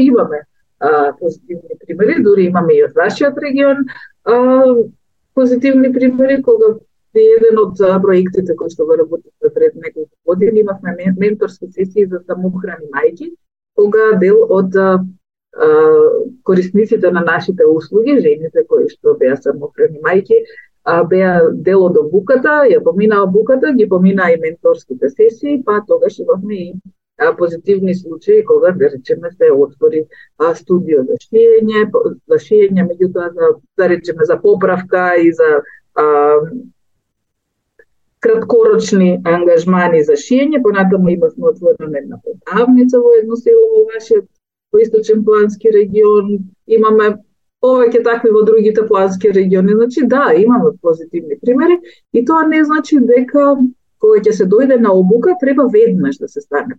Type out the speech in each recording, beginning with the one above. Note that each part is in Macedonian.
имаме а, позитивни примери, дури имаме и од вашиот регион а, позитивни примери, кога е еден од проектите кои што го работите пред неколку години имавме менторски сесии за самохрани мајки, кога дел од а, корисниците на нашите услуги, жените кои што беа самохрани мајки, а, беа дел од обуката, ја поминаа обуката, ги поминаа и менторските сесии, па тогаш имавме и позитивни случаи кога да речеме се отвори а, студио за шиење, за шиење, меѓутоа за да речеме за поправка и за а, краткорочни ангажмани за шиење, понатаму имавме отворена една продавница во едно село во вашиот во источен плански регион, имаме повеќе такви во другите плански региони. Значи да, имаме позитивни примери и тоа не значи дека кога ќе се дојде на обука треба веднаш да се стане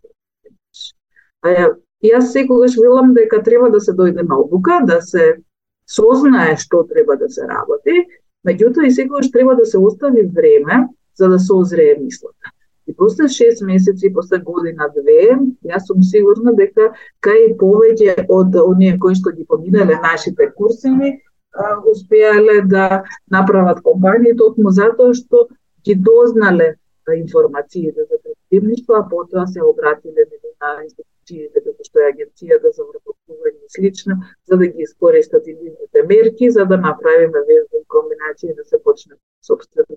А јас секогаш велам дека треба да се дојде на обука, да се сознае што треба да се работи, меѓутоа и секогаш треба да се остави време за да се озрее мислата. И после 6 месеци, после година две, јас сум сигурна дека кај повеќе од оние кои што ги поминале нашите курсеви, успеале да направат компанија, токму затоа што ги дознале информациите за предприемништво, а потоа се обратиле на институциите како да што е агенцијата да за вработување и слично, за да ги искористат идните мерки, за да направиме везни комбинации да се почне собствено